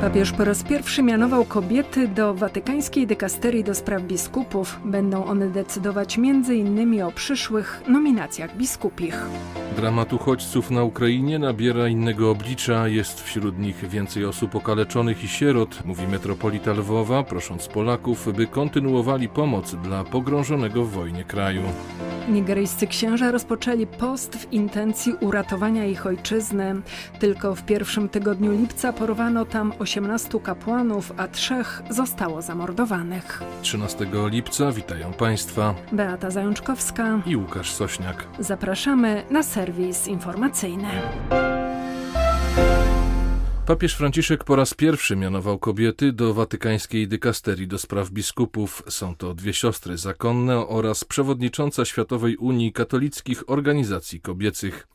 Papież po raz pierwszy mianował kobiety do watykańskiej dykasterii do spraw biskupów. Będą one decydować m.in. o przyszłych nominacjach biskupich. Dramat uchodźców na Ukrainie nabiera innego oblicza. Jest wśród nich więcej osób okaleczonych i sierot, mówi metropolita Lwowa, prosząc Polaków, by kontynuowali pomoc dla pogrążonego w wojnie kraju. Nigeryjscy księża rozpoczęli post w intencji uratowania ich ojczyzny. Tylko w pierwszym tygodniu lipca porwano tam 18 kapłanów, a trzech zostało zamordowanych. 13 lipca witają Państwa Beata Zajączkowska i Łukasz Sośniak. Zapraszamy na serwis informacyjny. Papież Franciszek po raz pierwszy mianował kobiety do watykańskiej dykasterii do spraw biskupów. Są to dwie siostry zakonne oraz przewodnicząca Światowej Unii Katolickich Organizacji Kobiecych.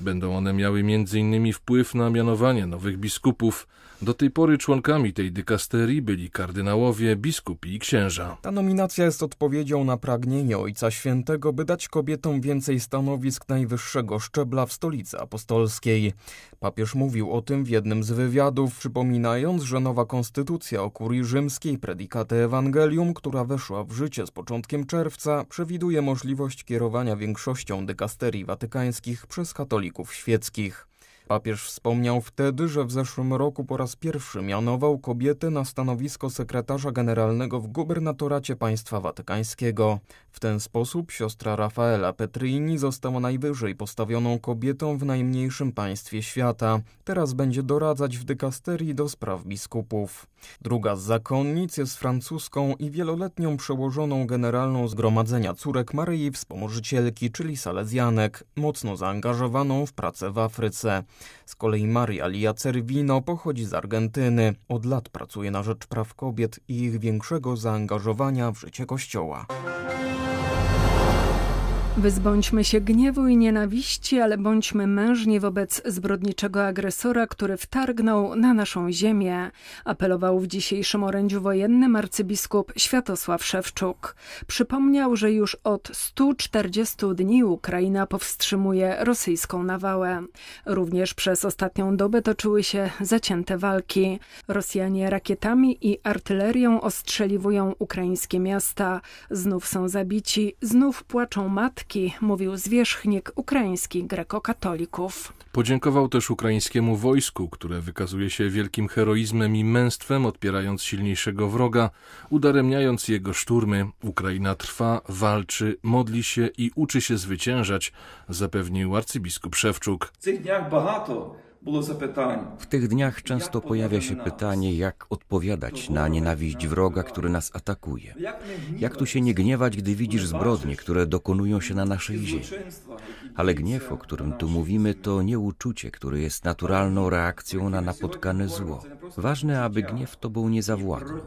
Będą one miały m.in. wpływ na mianowanie nowych biskupów. Do tej pory członkami tej dykasterii byli kardynałowie, biskupi i księża. Ta nominacja jest odpowiedzią na pragnienie Ojca Świętego, by dać kobietom więcej stanowisk najwyższego szczebla w stolicy apostolskiej. Papież mówił o tym w jednym z wywiadów, przypominając, że nowa konstytucja o kurii rzymskiej Predicate Evangelium, która weszła w życie z początkiem czerwca, przewiduje możliwość kierowania większością dykasterii watykańskich przez katolików świeckich. Papież wspomniał wtedy, że w zeszłym roku po raz pierwszy mianował kobietę na stanowisko sekretarza generalnego w gubernatoracie państwa watykańskiego. W ten sposób siostra Rafaela Petrini została najwyżej postawioną kobietą w najmniejszym państwie świata. Teraz będzie doradzać w dykasterii do spraw biskupów. Druga z zakonnic jest francuską i wieloletnią przełożoną generalną Zgromadzenia Córek Maryi Wspomożycielki, czyli Salezjanek, mocno zaangażowaną w pracę w Afryce. Z kolei Maria Lia Cervino pochodzi z Argentyny. Od lat pracuje na rzecz praw kobiet i ich większego zaangażowania w życie Kościoła. Wyzbądźmy się gniewu i nienawiści, ale bądźmy mężni wobec zbrodniczego agresora, który wtargnął na naszą ziemię, apelował w dzisiejszym orędziu wojennym arcybiskup Światosław Szewczuk. Przypomniał, że już od 140 dni Ukraina powstrzymuje rosyjską nawałę. Również przez ostatnią dobę toczyły się zacięte walki. Rosjanie rakietami i artylerią ostrzeliwują ukraińskie miasta. Znów są zabici, znów płaczą matki, Mówił zwierzchnik ukraiński grekokatolików. Podziękował też ukraińskiemu wojsku, które wykazuje się wielkim heroizmem i męstwem, odpierając silniejszego wroga, udaremniając jego szturmy. Ukraina trwa, walczy, modli się i uczy się zwyciężać, zapewnił arcybiskup Szewczuk. W tych dniach bardzo w tych dniach często pojawia się pytanie, jak odpowiadać na nienawiść wroga, który nas atakuje. Jak tu się nie gniewać, gdy widzisz zbrodnie, które dokonują się na naszej ziemi? Ale gniew, o którym tu mówimy, to nie uczucie, które jest naturalną reakcją na napotkane zło. Ważne, aby gniew tobą nie zawładał.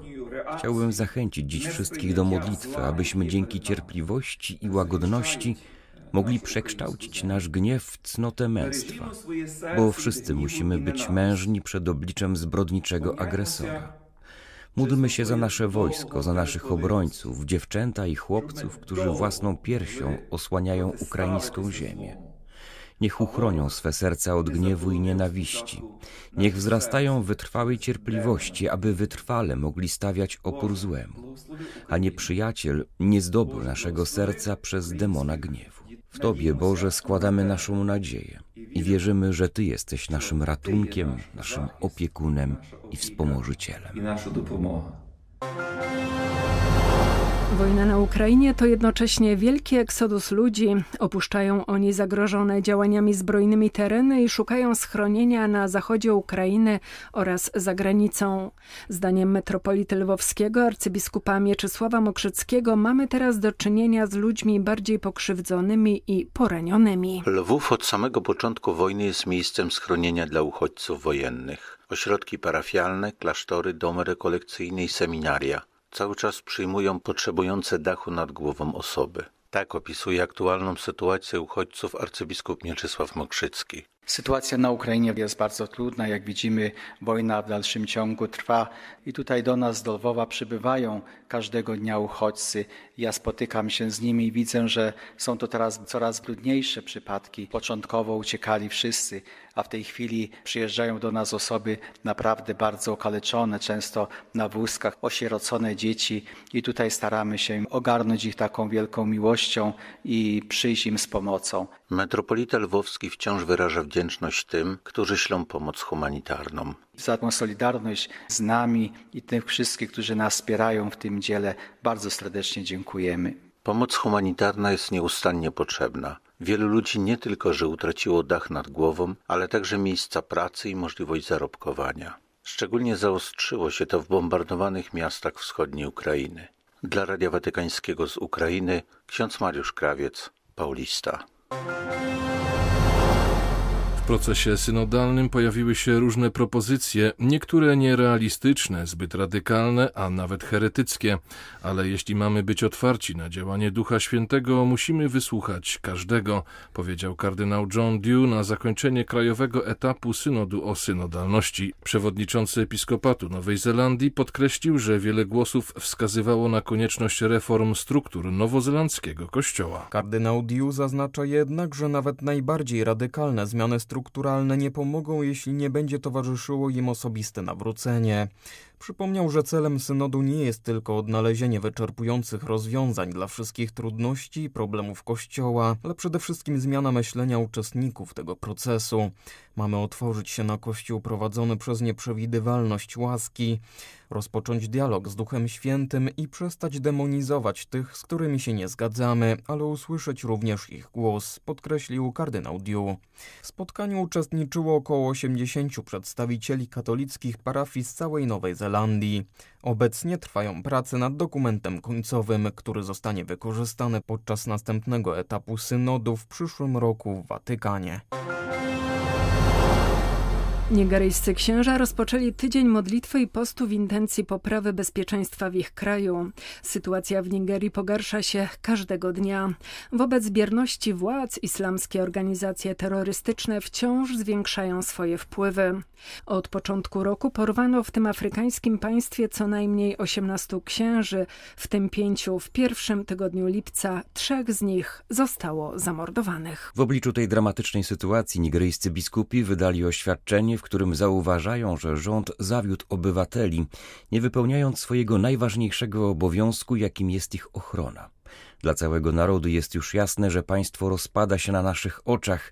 Chciałbym zachęcić dziś wszystkich do modlitwy, abyśmy dzięki cierpliwości i łagodności mogli przekształcić nasz gniew w cnotę męstwa, bo wszyscy musimy być mężni przed obliczem zbrodniczego agresora. Módlmy się za nasze wojsko, za naszych obrońców, dziewczęta i chłopców, którzy własną piersią osłaniają ukraińską ziemię. Niech uchronią swe serca od gniewu i nienawiści. Niech wzrastają wytrwałej cierpliwości, aby wytrwale mogli stawiać opór złemu. A nieprzyjaciel nie zdobył naszego serca przez demona gniewu. W Tobie, Boże, składamy naszą nadzieję i wierzymy, że Ty jesteś naszym ratunkiem, naszym opiekunem i wspomożycielem. I nasza. Wojna na Ukrainie to jednocześnie wielki eksodus ludzi. Opuszczają oni zagrożone działaniami zbrojnymi tereny i szukają schronienia na zachodzie Ukrainy oraz za granicą. Zdaniem metropolity lwowskiego arcybiskupa Mieczysława Mokrzyckiego mamy teraz do czynienia z ludźmi bardziej pokrzywdzonymi i poranionymi. Lwów od samego początku wojny jest miejscem schronienia dla uchodźców wojennych. Ośrodki parafialne, klasztory, domy rekolekcyjne i seminaria cały czas przyjmują potrzebujące dachu nad głową osoby. Tak opisuje aktualną sytuację uchodźców arcybiskup Mieczysław Mokrzycki. Sytuacja na Ukrainie jest bardzo trudna. Jak widzimy, wojna w dalszym ciągu trwa i tutaj do nas do Lwowa przybywają każdego dnia uchodźcy. Ja spotykam się z nimi i widzę, że są to teraz coraz trudniejsze przypadki. Początkowo uciekali wszyscy, a w tej chwili przyjeżdżają do nas osoby naprawdę bardzo okaleczone, często na wózkach, osierocone dzieci i tutaj staramy się ogarnąć ich taką wielką miłością i przyjść im z pomocą. Metropolita Lwowski wciąż wyraża wdzięczność tym, którzy ślą pomoc humanitarną. Za tą solidarność z nami i tych wszystkich, którzy nas wspierają w tym dziele, bardzo serdecznie dziękujemy. Pomoc humanitarna jest nieustannie potrzebna. Wielu ludzi nie tylko, że utraciło dach nad głową, ale także miejsca pracy i możliwość zarobkowania. Szczególnie zaostrzyło się to w bombardowanych miastach wschodniej Ukrainy. Dla Radia Watykańskiego z Ukrainy ksiądz Mariusz Krawiec, Paulista. Procesie synodalnym pojawiły się różne propozycje, niektóre nierealistyczne, zbyt radykalne, a nawet heretyckie, ale jeśli mamy być otwarci na działanie Ducha Świętego, musimy wysłuchać każdego, powiedział kardynał John Dew na zakończenie krajowego etapu synodu o synodalności. Przewodniczący Episkopatu Nowej Zelandii podkreślił, że wiele głosów wskazywało na konieczność reform struktur nowozelandzkiego kościoła. Kardynał Dew zaznacza jednak, że nawet najbardziej radykalne zmiany strukturalne nie pomogą, jeśli nie będzie towarzyszyło im osobiste nawrócenie. Przypomniał, że celem synodu nie jest tylko odnalezienie wyczerpujących rozwiązań dla wszystkich trudności i problemów Kościoła, ale przede wszystkim zmiana myślenia uczestników tego procesu. Mamy otworzyć się na Kościół prowadzony przez nieprzewidywalność łaski, rozpocząć dialog z Duchem Świętym i przestać demonizować tych, z którymi się nie zgadzamy, ale usłyszeć również ich głos, podkreślił kardynał Diu. W spotkaniu uczestniczyło około 80 przedstawicieli katolickich parafii z całej Nowej Zelandii. Obecnie trwają prace nad dokumentem końcowym, który zostanie wykorzystany podczas następnego etapu synodu w przyszłym roku w Watykanie. Nigeryjscy księża rozpoczęli tydzień modlitwy i postu w intencji poprawy bezpieczeństwa w ich kraju. Sytuacja w Nigerii pogarsza się każdego dnia. Wobec bierności władz islamskie organizacje terrorystyczne wciąż zwiększają swoje wpływy. Od początku roku porwano w tym afrykańskim państwie co najmniej 18 księży, w tym pięciu w pierwszym tygodniu lipca, trzech z nich zostało zamordowanych. W obliczu tej dramatycznej sytuacji nigeryjscy biskupi wydali oświadczenie, w którym zauważają, że rząd zawiódł obywateli, nie wypełniając swojego najważniejszego obowiązku, jakim jest ich ochrona. Dla całego narodu jest już jasne, że państwo rozpada się na naszych oczach.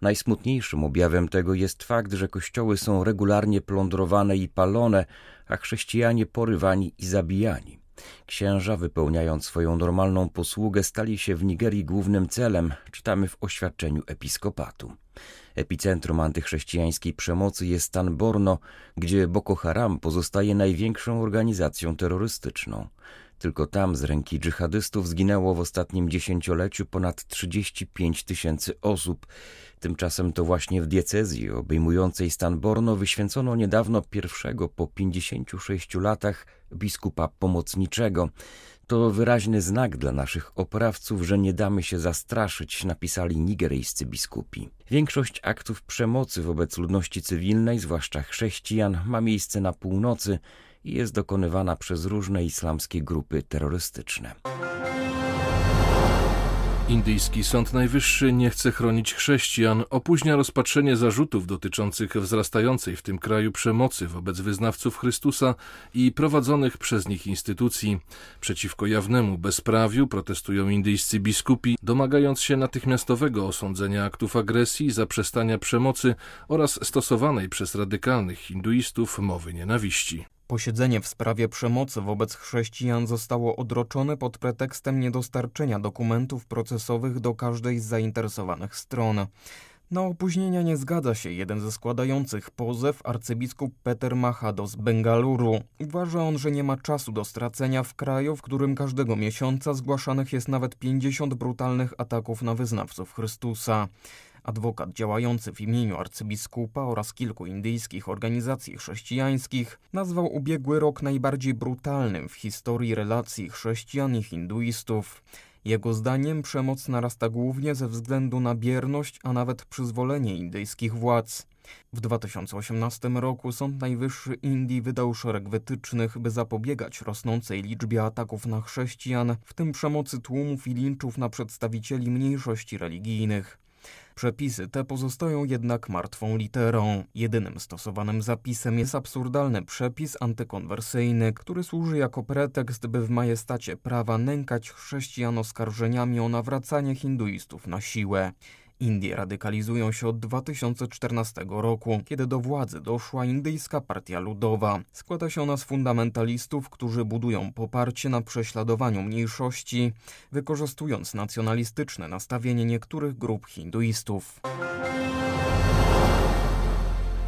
Najsmutniejszym objawem tego jest fakt, że kościoły są regularnie plądrowane i palone, a chrześcijanie porywani i zabijani. Księża, wypełniając swoją normalną posługę, stali się w Nigerii głównym celem, czytamy w oświadczeniu episkopatu. Epicentrum antychrześcijańskiej przemocy jest stan Borno, gdzie Boko Haram pozostaje największą organizacją terrorystyczną. Tylko tam z ręki dżihadystów zginęło w ostatnim dziesięcioleciu ponad 35 tysięcy osób. Tymczasem to właśnie w diecezji obejmującej stan Borno wyświęcono niedawno pierwszego po 56 latach biskupa pomocniczego. To wyraźny znak dla naszych oprawców, że nie damy się zastraszyć, napisali nigeryjscy biskupi. Większość aktów przemocy wobec ludności cywilnej, zwłaszcza chrześcijan, ma miejsce na północy i jest dokonywana przez różne islamskie grupy terrorystyczne. Indyjski Sąd Najwyższy nie chce chronić chrześcijan, opóźnia rozpatrzenie zarzutów dotyczących wzrastającej w tym kraju przemocy wobec wyznawców Chrystusa i prowadzonych przez nich instytucji. Przeciwko jawnemu bezprawiu protestują indyjscy biskupi, domagając się natychmiastowego osądzenia aktów agresji, zaprzestania przemocy oraz stosowanej przez radykalnych hinduistów mowy nienawiści. Posiedzenie w sprawie przemocy wobec chrześcijan zostało odroczone pod pretekstem niedostarczenia dokumentów procesowych do każdej z zainteresowanych stron. Na opóźnienia nie zgadza się jeden ze składających pozew, arcybiskup Peter Mahado z Bengaluru. Uważa on, że nie ma czasu do stracenia w kraju, w którym każdego miesiąca zgłaszanych jest nawet 50 brutalnych ataków na wyznawców Chrystusa. Adwokat działający w imieniu arcybiskupa oraz kilku indyjskich organizacji chrześcijańskich nazwał ubiegły rok najbardziej brutalnym w historii relacji chrześcijan i hinduistów. Jego zdaniem przemoc narasta głównie ze względu na bierność, a nawet przyzwolenie indyjskich władz. W 2018 roku Sąd Najwyższy Indii wydał szereg wytycznych, by zapobiegać rosnącej liczbie ataków na chrześcijan, w tym przemocy tłumów i linczów na przedstawicieli mniejszości religijnych. Przepisy te pozostają jednak martwą literą. Jedynym stosowanym zapisem jest absurdalny przepis antykonwersyjny, który służy jako pretekst, by w majestacie prawa nękać chrześcijan oskarżeniami o nawracanie hinduistów na siłę. Indie radykalizują się od 2014 roku, kiedy do władzy doszła Indyjska Partia Ludowa. Składa się ona z fundamentalistów, którzy budują poparcie na prześladowaniu mniejszości, wykorzystując nacjonalistyczne nastawienie niektórych grup hinduistów.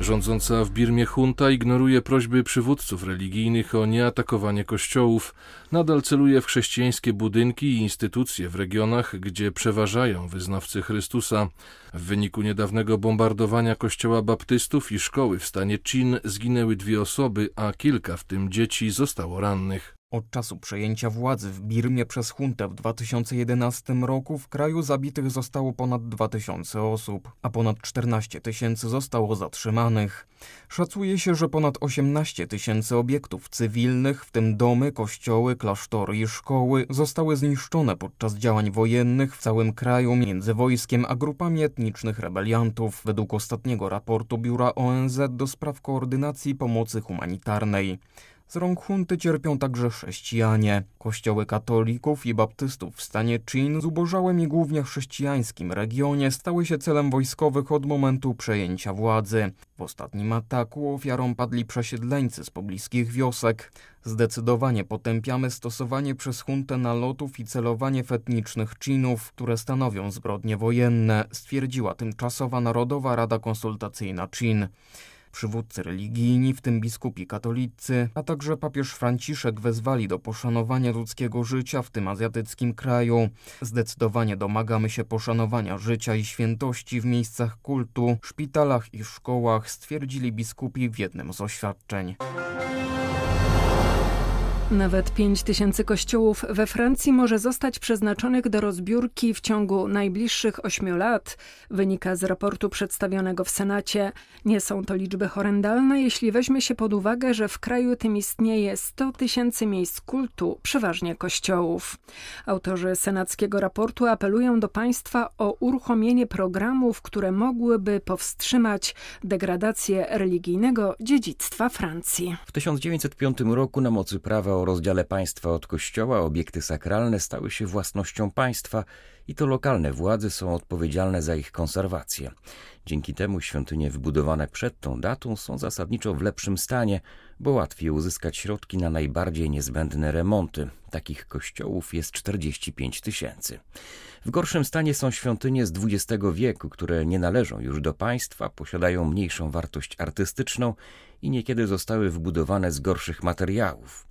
Rządząca w Birmie junta ignoruje prośby przywódców religijnych o nieatakowanie kościołów, nadal celuje w chrześcijańskie budynki i instytucje w regionach, gdzie przeważają wyznawcy Chrystusa. W wyniku niedawnego bombardowania kościoła baptystów i szkoły w stanie Chin zginęły dwie osoby, a kilka, w tym dzieci, zostało rannych. Od czasu przejęcia władzy w Birmie przez huntę w 2011 roku w kraju zabitych zostało ponad 2000 osób, a ponad 14 tysięcy zostało zatrzymanych. Szacuje się, że ponad 18 tysięcy obiektów cywilnych, w tym domy, kościoły, klasztory i szkoły, zostały zniszczone podczas działań wojennych w całym kraju między wojskiem a grupami etnicznych rebeliantów, według ostatniego raportu Biura ONZ do spraw koordynacji pomocy humanitarnej. Z rąk hunty cierpią także chrześcijanie. Kościoły katolików i baptystów w stanie Chin, zubożałym i głównie chrześcijańskim regionie, stały się celem wojskowych od momentu przejęcia władzy. W ostatnim ataku ofiarą padli przesiedleńcy z pobliskich wiosek. Zdecydowanie potępiamy stosowanie przez huntę nalotów i celowanie w etnicznych które stanowią zbrodnie wojenne, stwierdziła tymczasowa Narodowa Rada Konsultacyjna Chin. Przywódcy religijni, w tym biskupi katolicy, a także papież Franciszek wezwali do poszanowania ludzkiego życia w tym azjatyckim kraju. Zdecydowanie domagamy się poszanowania życia i świętości w miejscach kultu, szpitalach i szkołach, stwierdzili biskupi w jednym z oświadczeń. Nawet 5 tysięcy kościołów we Francji może zostać przeznaczonych do rozbiórki w ciągu najbliższych 8 lat, wynika z raportu przedstawionego w Senacie. Nie są to liczby horrendalne, jeśli weźmie się pod uwagę, że w kraju tym istnieje 100 tysięcy miejsc kultu, przeważnie kościołów. Autorzy senackiego raportu apelują do państwa o uruchomienie programów, które mogłyby powstrzymać degradację religijnego dziedzictwa Francji. W 1905 roku na mocy prawa o rozdziale państwa od kościoła obiekty sakralne stały się własnością państwa i to lokalne władze są odpowiedzialne za ich konserwację. Dzięki temu świątynie wybudowane przed tą datą są zasadniczo w lepszym stanie, bo łatwiej uzyskać środki na najbardziej niezbędne remonty. Takich kościołów jest 45 tysięcy. W gorszym stanie są świątynie z XX wieku, które nie należą już do państwa, posiadają mniejszą wartość artystyczną i niekiedy zostały wbudowane z gorszych materiałów.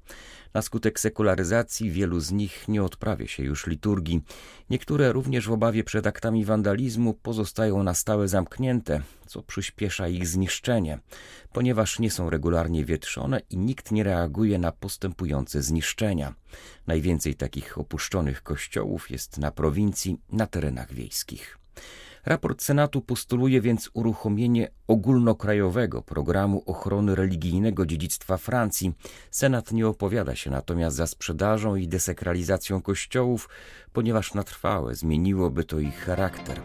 Na skutek sekularyzacji wielu z nich nie odprawia się już liturgii. Niektóre również w obawie przed aktami wandalizmu pozostają na stałe zamknięte, co przyspiesza ich zniszczenie, ponieważ nie są regularnie wietrzone i nikt nie reaguje na postępujące zniszczenia. Najwięcej takich opuszczonych kościołów jest na prowincji, na terenach wiejskich. Raport Senatu postuluje więc uruchomienie ogólnokrajowego programu ochrony religijnego dziedzictwa Francji. Senat nie opowiada się natomiast za sprzedażą i desakralizacją kościołów, ponieważ na trwałe zmieniłoby to ich charakter.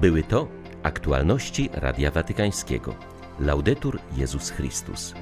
Były to aktualności Radia Watykańskiego. Laudetur Jezus Chrystus.